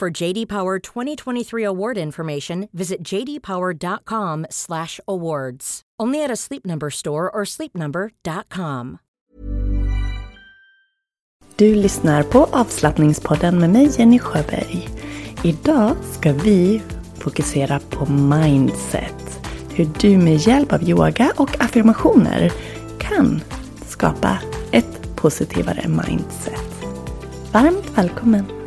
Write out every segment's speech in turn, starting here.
For JD Power 2023 award information, visit jdpower.com/awards. Only at a Sleep Number store or sleepnumber.com. Du lyssnar på avslappningspodden med mig Jenny Sjöberg. Idag ska vi fokusera på mindset. Hur du med hjälp av yoga och affirmationer kan skapa ett positivare mindset. Varmt välkommen!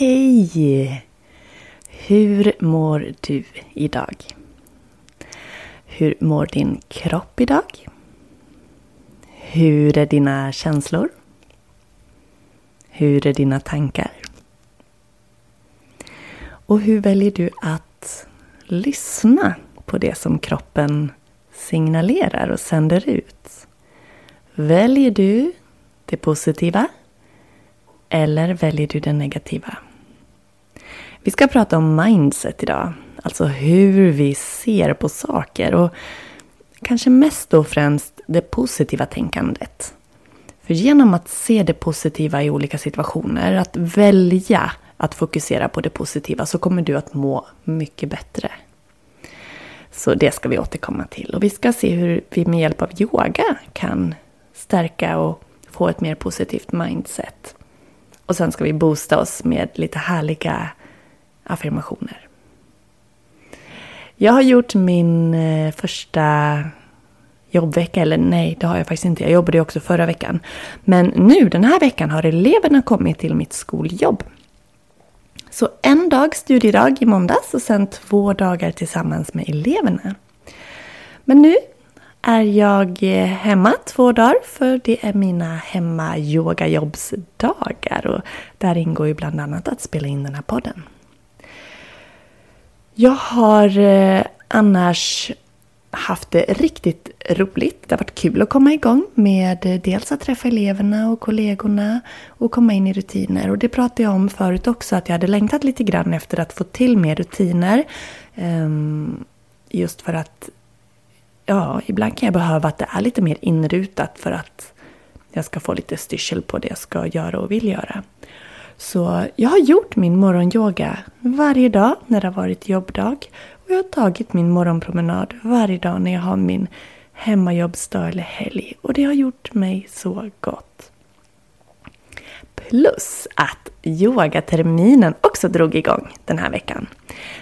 Hej! Hur mår du idag? Hur mår din kropp idag? Hur är dina känslor? Hur är dina tankar? Och hur väljer du att lyssna på det som kroppen signalerar och sänder ut? Väljer du det positiva eller väljer du det negativa? Vi ska prata om mindset idag. Alltså hur vi ser på saker och kanske mest då främst det positiva tänkandet. För genom att se det positiva i olika situationer, att välja att fokusera på det positiva så kommer du att må mycket bättre. Så det ska vi återkomma till. Och vi ska se hur vi med hjälp av yoga kan stärka och få ett mer positivt mindset. Och sen ska vi boosta oss med lite härliga affirmationer. Jag har gjort min eh, första jobbvecka, eller nej, det har jag faktiskt inte. Jag jobbade ju också förra veckan. Men nu den här veckan har eleverna kommit till mitt skoljobb. Så en dag studiedag i måndags och sen två dagar tillsammans med eleverna. Men nu är jag eh, hemma två dagar för det är mina hemma-yogajobbsdagar och där ingår ju bland annat att spela in den här podden. Jag har eh, annars haft det riktigt roligt. Det har varit kul att komma igång med eh, dels att träffa eleverna och kollegorna och komma in i rutiner. Och det pratade jag om förut också, att jag hade längtat lite grann efter att få till mer rutiner. Ehm, just för att, ja, ibland kan jag behöva att det är lite mer inrutat för att jag ska få lite styrsel på det jag ska göra och vill göra. Så jag har gjort min morgonyoga varje dag när det har varit jobbdag. Och jag har tagit min morgonpromenad varje dag när jag har min hemmajobbsdag eller helg. Och det har gjort mig så gott. Plus att yogaterminen också drog igång den här veckan.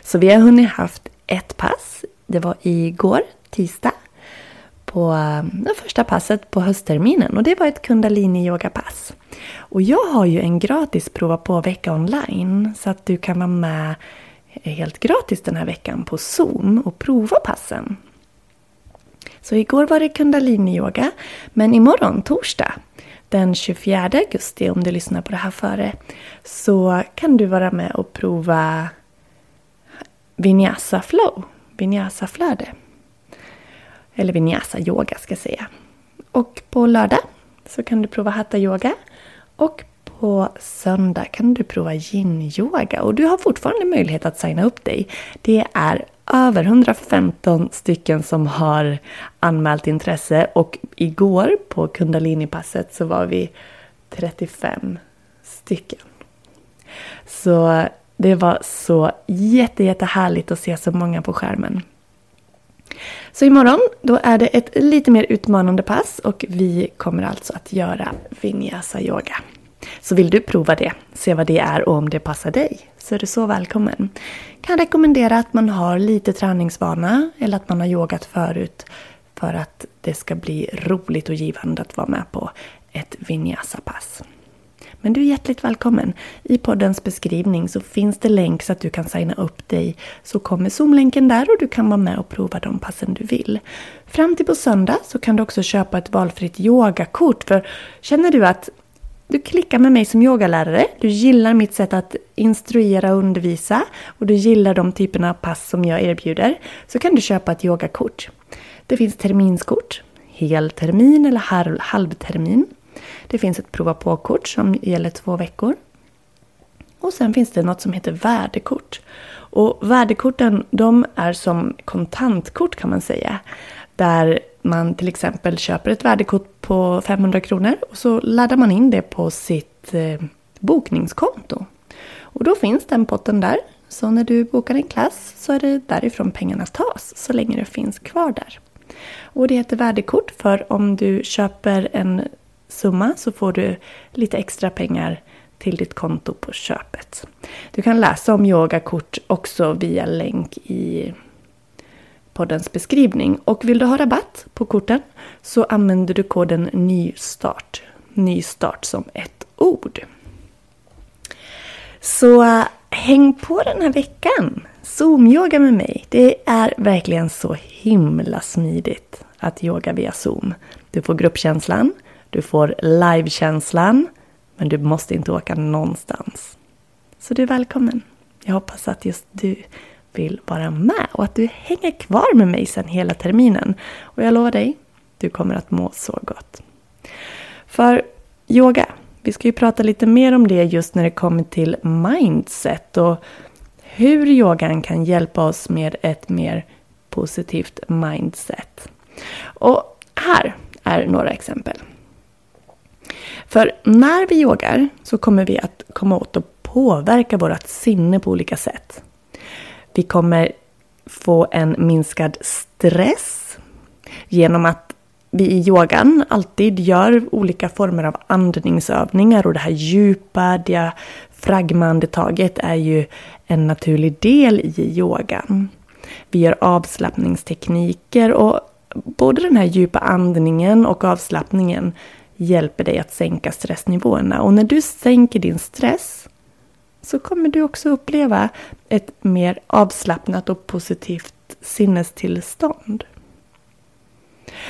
Så vi har hunnit haft ett pass. Det var igår, tisdag på eh, det första passet på höstterminen och det var ett kundalini-yogapass. Och jag har ju en gratis prova på-vecka online så att du kan vara med helt gratis den här veckan på Zoom och prova passen. Så igår var det kundalini-yoga, men imorgon, torsdag, den 24 augusti, om du lyssnar på det här före, så kan du vara med och prova Vinyasa Flow, Vinyasa flöde. Eller vinyasa yoga ska jag säga. Och på lördag så kan du prova hatta yoga. Och på söndag kan du prova yin-yoga och du har fortfarande möjlighet att signa upp dig. Det är över 115 stycken som har anmält intresse och igår på Kundalini-passet så var vi 35 stycken. Så det var så jätte, jättehärligt att se så många på skärmen. Så imorgon då är det ett lite mer utmanande pass och vi kommer alltså att göra vinyasa yoga. Så vill du prova det, se vad det är och om det passar dig, så är du så välkommen. Kan rekommendera att man har lite träningsvana eller att man har yogat förut för att det ska bli roligt och givande att vara med på ett vinyasa-pass. Men du är hjärtligt välkommen. I poddens beskrivning så finns det länk så att du kan signa upp dig. Så kommer Zoom-länken där och du kan vara med och prova de passen du vill. Fram till på söndag så kan du också köpa ett valfritt yogakort. För känner du att du klickar med mig som yogalärare, du gillar mitt sätt att instruera och undervisa och du gillar de typerna av pass som jag erbjuder så kan du köpa ett yogakort. Det finns terminskort, heltermin eller halvtermin. Det finns ett prova på-kort som gäller två veckor. Och sen finns det något som heter värdekort. Och värdekorten de är som kontantkort kan man säga. Där man till exempel köper ett värdekort på 500 kronor och så laddar man in det på sitt eh, bokningskonto. Och då finns den potten där. Så när du bokar en klass så är det därifrån pengarna tas så länge det finns kvar där. Och det heter värdekort för om du köper en summa så får du lite extra pengar till ditt konto på köpet. Du kan läsa om yogakort också via länk i poddens beskrivning. Och vill du ha rabatt på korten så använder du koden NYSTART. Nystart som ett ord. Så eh, häng på den här veckan! Zoom-yoga med mig. Det är verkligen så himla smidigt att yoga via Zoom. Du får gruppkänslan, du får livekänslan, men du måste inte åka någonstans. Så du är välkommen. Jag hoppas att just du vill vara med och att du hänger kvar med mig sen hela terminen. Och jag lovar dig, du kommer att må så gott. För yoga, vi ska ju prata lite mer om det just när det kommer till mindset och hur yogan kan hjälpa oss med ett mer positivt mindset. Och här är några exempel. För när vi yogar så kommer vi att komma åt att påverka vårt sinne på olika sätt. Vi kommer få en minskad stress genom att vi i yogan alltid gör olika former av andningsövningar och det här djupa diafragmaandetaget är ju en naturlig del i yogan. Vi gör avslappningstekniker och både den här djupa andningen och avslappningen hjälper dig att sänka stressnivåerna. Och när du sänker din stress så kommer du också uppleva ett mer avslappnat och positivt sinnestillstånd.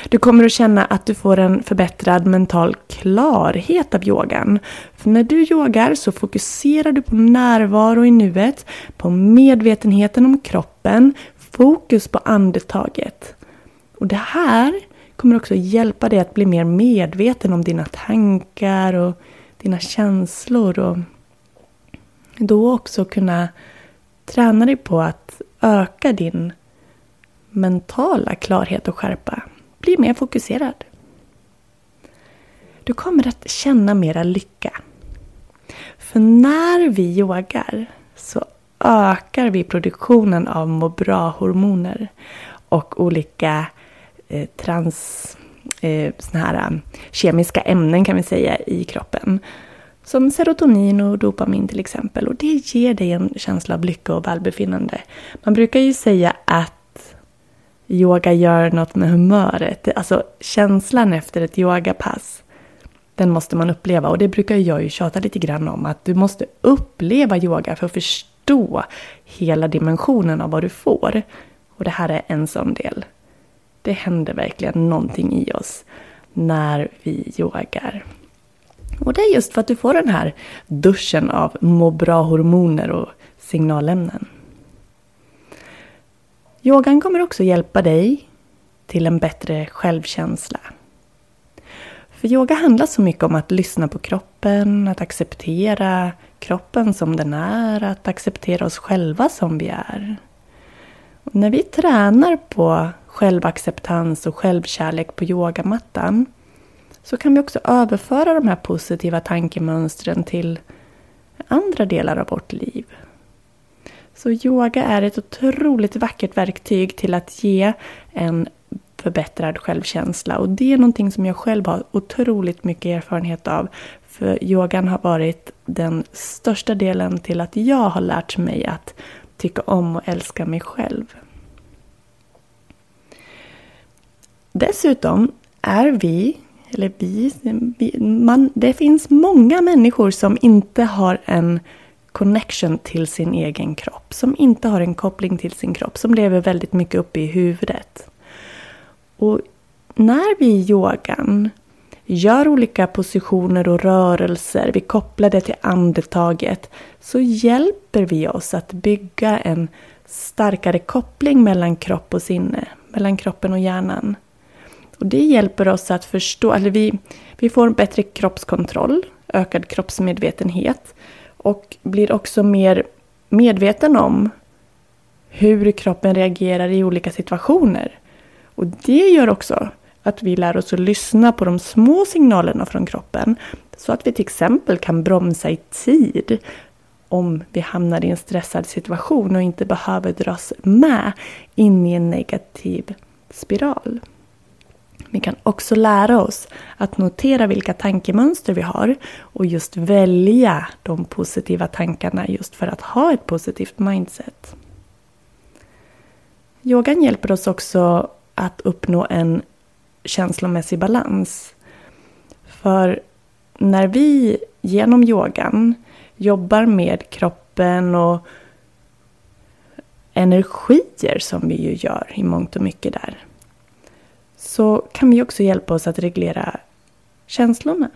Du kommer att känna att du får en förbättrad mental klarhet av yogan. För när du yogar så fokuserar du på närvaro i nuet, på medvetenheten om kroppen, fokus på andetaget. Och det här kommer också hjälpa dig att bli mer medveten om dina tankar och dina känslor. Och då också kunna träna dig på att öka din mentala klarhet och skärpa. Bli mer fokuserad. Du kommer att känna mera lycka. För när vi yogar så ökar vi produktionen av må bra-hormoner och olika eh, trans, eh, såna här um, kemiska ämnen kan vi säga i kroppen. Som serotonin och dopamin till exempel. Och det ger dig en känsla av lycka och välbefinnande. Man brukar ju säga att yoga gör något med humöret. Alltså känslan efter ett yogapass. Den måste man uppleva och det brukar jag ju tjata lite grann om. Att du måste uppleva yoga för att förstå hela dimensionen av vad du får. Och det här är en sån del. Det händer verkligen någonting i oss när vi yogar. Och det är just för att du får den här duschen av må bra-hormoner och signalämnen. Yogan kommer också hjälpa dig till en bättre självkänsla. För yoga handlar så mycket om att lyssna på kroppen, att acceptera kroppen som den är, att acceptera oss själva som vi är. Och när vi tränar på självacceptans och självkärlek på yogamattan så kan vi också överföra de här positiva tankemönstren till andra delar av vårt liv. Så yoga är ett otroligt vackert verktyg till att ge en förbättrad självkänsla. Och det är någonting som jag själv har otroligt mycket erfarenhet av. För yogan har varit den största delen till att jag har lärt mig att tycka om och älska mig själv. Dessutom är vi, eller vi, man, det finns många människor som inte har en connection till sin egen kropp. Som inte har en koppling till sin kropp. Som lever väldigt mycket uppe i huvudet. Och när vi i yogan gör olika positioner och rörelser, vi kopplar det till andetaget, så hjälper vi oss att bygga en starkare koppling mellan kropp och sinne, mellan kroppen och hjärnan. Och det hjälper oss att förstå, eller vi, vi får bättre kroppskontroll, ökad kroppsmedvetenhet och blir också mer medveten om hur kroppen reagerar i olika situationer. Och det gör också att vi lär oss att lyssna på de små signalerna från kroppen. Så att vi till exempel kan bromsa i tid om vi hamnar i en stressad situation och inte behöver dras med in i en negativ spiral. Vi kan också lära oss att notera vilka tankemönster vi har och just välja de positiva tankarna just för att ha ett positivt mindset. Yogan hjälper oss också att uppnå en känslomässig balans. För när vi genom yogan jobbar med kroppen och energier som vi ju gör i mångt och mycket där så kan vi också hjälpa oss att reglera känslorna.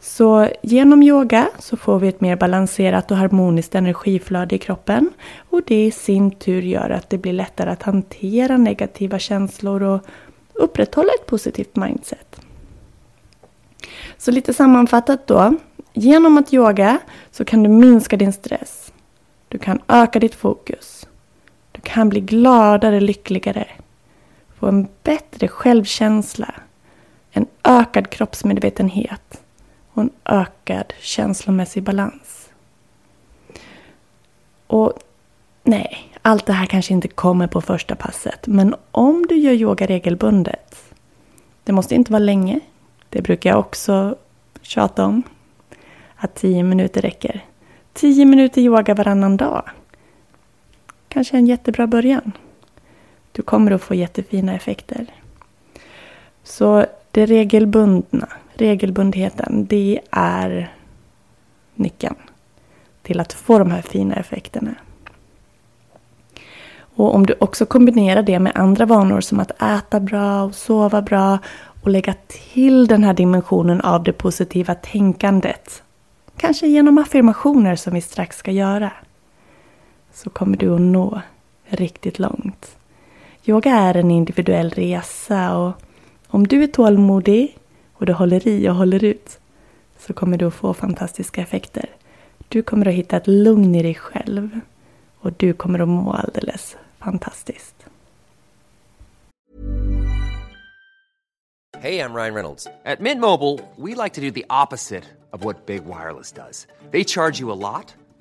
Så genom yoga så får vi ett mer balanserat och harmoniskt energiflöde i kroppen. Och det i sin tur gör att det blir lättare att hantera negativa känslor och upprätthålla ett positivt mindset. Så lite sammanfattat då. Genom att yoga så kan du minska din stress. Du kan öka ditt fokus. Du kan bli gladare, lyckligare få en bättre självkänsla, en ökad kroppsmedvetenhet och en ökad känslomässig balans. Och nej, allt det här kanske inte kommer på första passet. Men om du gör yoga regelbundet, det måste inte vara länge. Det brukar jag också tjata om. Att tio minuter räcker. Tio minuter yoga varannan dag. Kanske en jättebra början. Du kommer att få jättefina effekter. Så det regelbundna, regelbundheten, det är nyckeln till att få de här fina effekterna. Och om du också kombinerar det med andra vanor som att äta bra och sova bra och lägga till den här dimensionen av det positiva tänkandet. Kanske genom affirmationer som vi strax ska göra. Så kommer du att nå riktigt långt. Yoga är en individuell resa och om du är tålmodig och du håller i och håller ut så kommer du att få fantastiska effekter. Du kommer att hitta ett lugn i dig själv och du kommer att må alldeles fantastiskt. Hej, jag Ryan Reynolds. På Mint Mobile, we like to do the opposite of what Big Wireless does. They charge you a lot.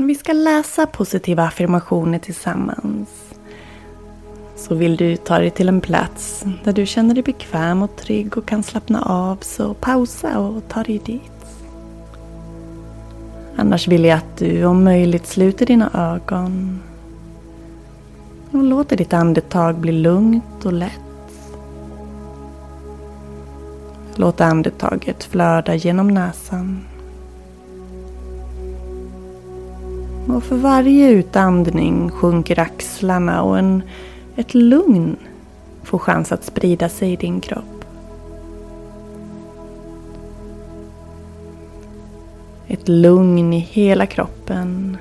Vi ska läsa positiva affirmationer tillsammans. Så vill du ta dig till en plats där du känner dig bekväm och trygg och kan slappna av så pausa och ta dig dit. Annars vill jag att du om möjligt sluter dina ögon och låter ditt andetag bli lugnt och lätt. Låt andetaget flöda genom näsan. Och för varje utandning sjunker axlarna och en, ett lugn får chans att sprida sig i din kropp. Ett lugn i hela kroppen.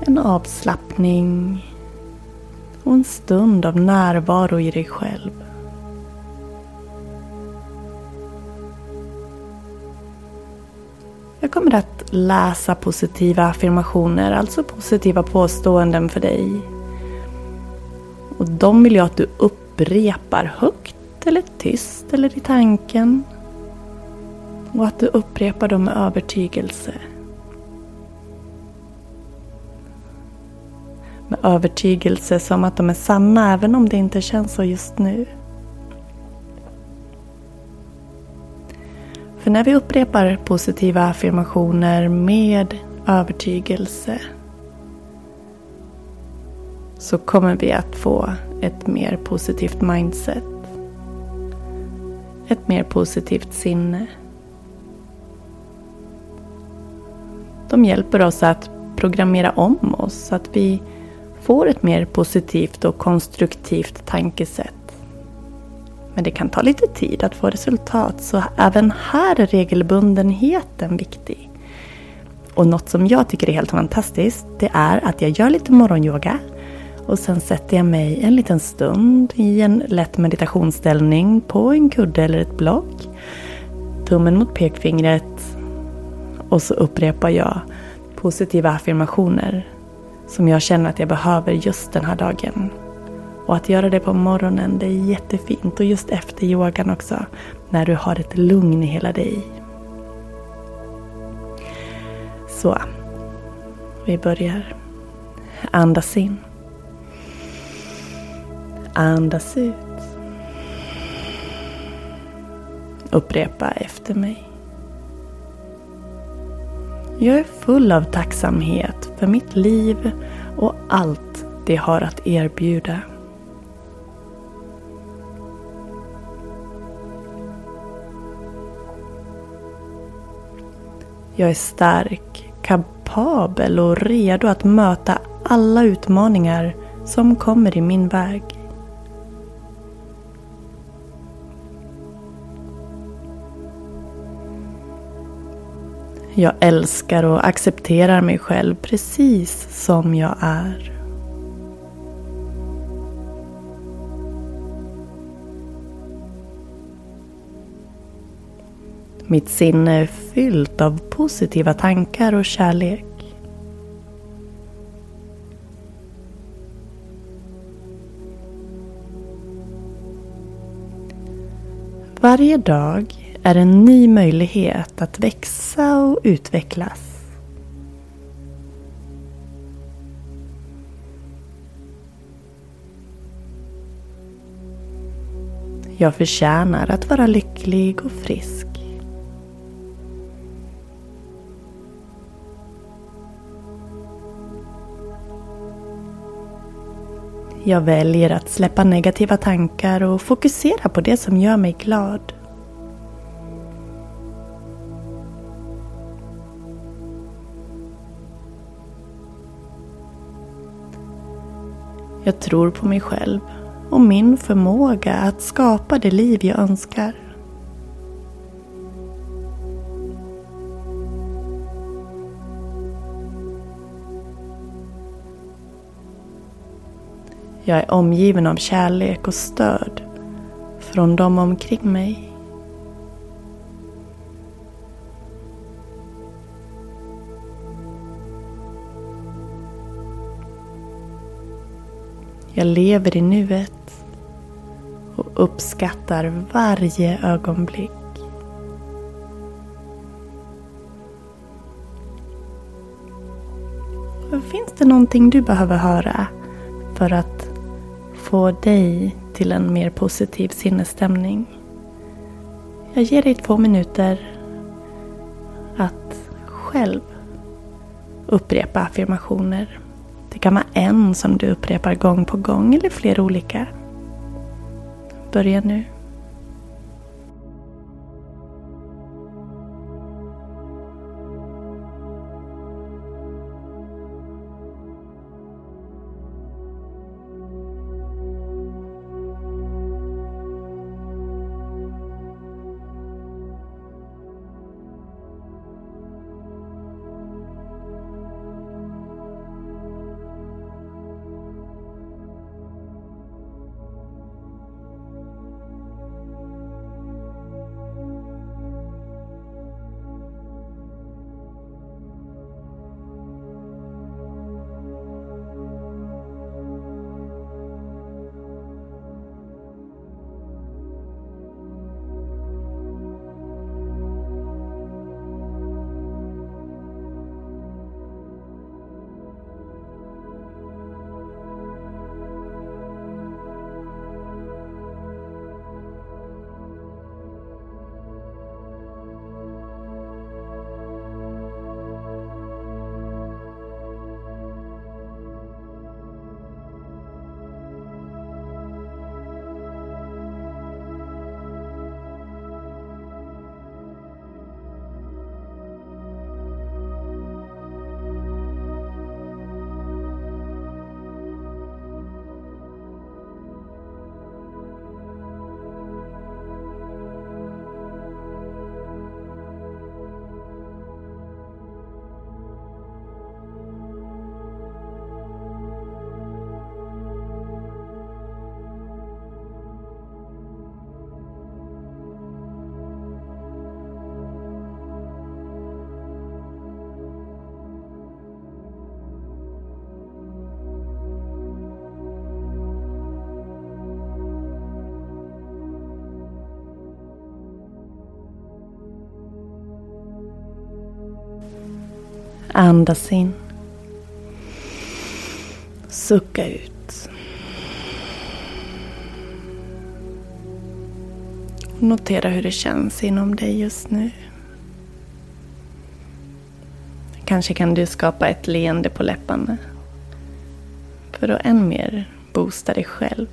En avslappning och en stund av närvaro i dig själv. Kommer att läsa positiva affirmationer, alltså positiva påståenden för dig. Och de vill jag att du upprepar högt eller tyst eller i tanken. Och att du upprepar dem med övertygelse. Med övertygelse som att de är sanna även om det inte känns så just nu. För när vi upprepar positiva affirmationer med övertygelse så kommer vi att få ett mer positivt mindset. Ett mer positivt sinne. De hjälper oss att programmera om oss så att vi får ett mer positivt och konstruktivt tankesätt. Men det kan ta lite tid att få resultat så även här är regelbundenheten viktig. Och något som jag tycker är helt fantastiskt det är att jag gör lite morgonyoga och sen sätter jag mig en liten stund i en lätt meditationsställning på en kudde eller ett block. Tummen mot pekfingret och så upprepar jag positiva affirmationer som jag känner att jag behöver just den här dagen. Och att göra det på morgonen, det är jättefint. Och just efter yogan också, när du har ett lugn i hela dig. Så, vi börjar. Andas in. Andas ut. Upprepa efter mig. Jag är full av tacksamhet för mitt liv och allt det har att erbjuda. Jag är stark, kapabel och redo att möta alla utmaningar som kommer i min väg. Jag älskar och accepterar mig själv precis som jag är. Mitt sinne är fyllt av positiva tankar och kärlek. Varje dag är en ny möjlighet att växa och utvecklas. Jag förtjänar att vara lycklig och frisk. Jag väljer att släppa negativa tankar och fokusera på det som gör mig glad. Jag tror på mig själv och min förmåga att skapa det liv jag önskar. Jag är omgiven av kärlek och stöd från dem omkring mig. Jag lever i nuet och uppskattar varje ögonblick. Finns det någonting du behöver höra för att få dig till en mer positiv sinnesstämning? Jag ger dig två minuter att själv upprepa affirmationer. Det kan vara en som du upprepar gång på gång eller flera olika. Börja nu. Andas in. Sucka ut. Notera hur det känns inom dig just nu. Kanske kan du skapa ett leende på läpparna. För att än mer boosta dig själv.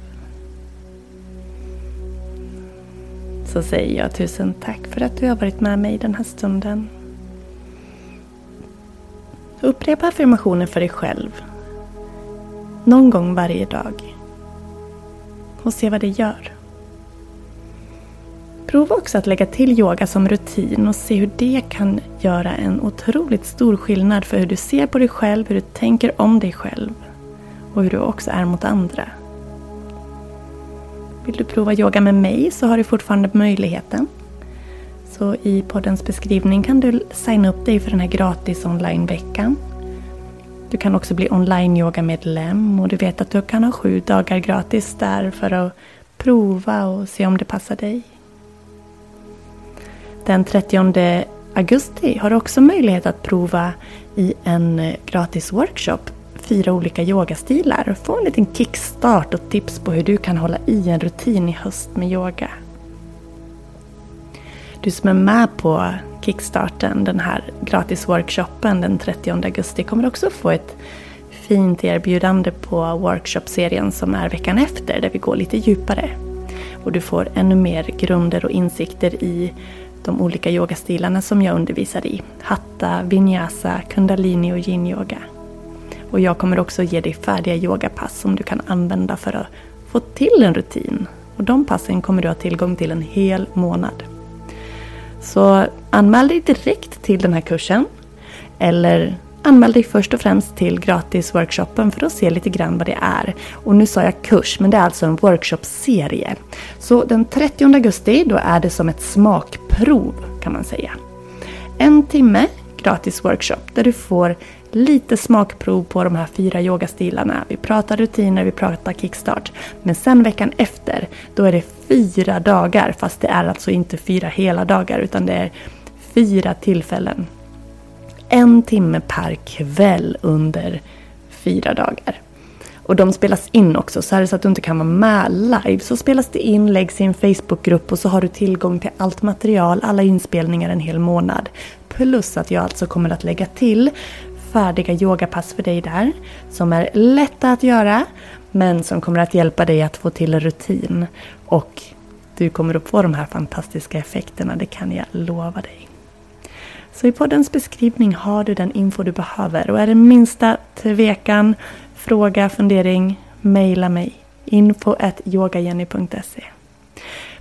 Så säger jag tusen tack för att du har varit med mig den här stunden. Upprepa affirmationen för dig själv. Någon gång varje dag. Och se vad det gör. Prova också att lägga till yoga som rutin och se hur det kan göra en otroligt stor skillnad för hur du ser på dig själv, hur du tänker om dig själv och hur du också är mot andra. Vill du prova yoga med mig så har du fortfarande möjligheten. Så i poddens beskrivning kan du signa upp dig för den här gratis online-veckan. Du kan också bli online-yoga-medlem och du vet att du kan ha sju dagar gratis där för att prova och se om det passar dig. Den 30 augusti har du också möjlighet att prova i en gratis workshop fyra olika yogastilar och få en liten kickstart och tips på hur du kan hålla i en rutin i höst med yoga. Du som är med på kickstarten, den här gratisworkshopen den 30 augusti, kommer också få ett fint erbjudande på workshopserien som är veckan efter, där vi går lite djupare. Och du får ännu mer grunder och insikter i de olika yogastilarna som jag undervisar i. Hatta, vinyasa, kundalini och yin-yoga. Och jag kommer också ge dig färdiga yogapass som du kan använda för att få till en rutin. Och de passen kommer du ha tillgång till en hel månad. Så anmäl dig direkt till den här kursen. Eller anmäl dig först och främst till gratisworkshopen för att se lite grann vad det är. Och nu sa jag kurs, men det är alltså en workshopserie. Så den 30 augusti, då är det som ett smakprov kan man säga. En timme gratis workshop där du får lite smakprov på de här fyra yogastilarna. Vi pratar rutiner, vi pratar kickstart. Men sen veckan efter, då är det fyra dagar. Fast det är alltså inte fyra hela dagar utan det är fyra tillfällen. en timme per kväll under fyra dagar. Och de spelas in också, så är det så att du inte kan vara med live så spelas det in, läggs i en Facebookgrupp och så har du tillgång till allt material, alla inspelningar en hel månad. Plus att jag alltså kommer att lägga till färdiga yogapass för dig där som är lätta att göra men som kommer att hjälpa dig att få till rutin. Och du kommer att få de här fantastiska effekterna, det kan jag lova dig. Så i poddens beskrivning har du den info du behöver och är det minsta tvekan, fråga, fundering, mejla mig. info.yogajenny.se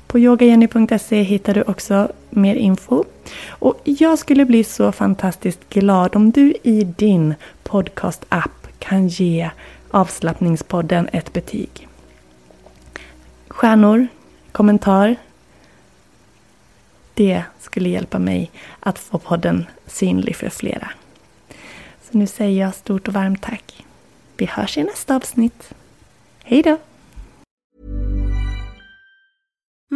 på yogajenny.se hittar du också mer info. Och jag skulle bli så fantastiskt glad om du i din podcast-app kan ge avslappningspodden ett betyg. Stjärnor, kommentar. Det skulle hjälpa mig att få podden synlig för flera. Så nu säger jag stort och varmt tack. Vi hörs i nästa avsnitt. Hej då!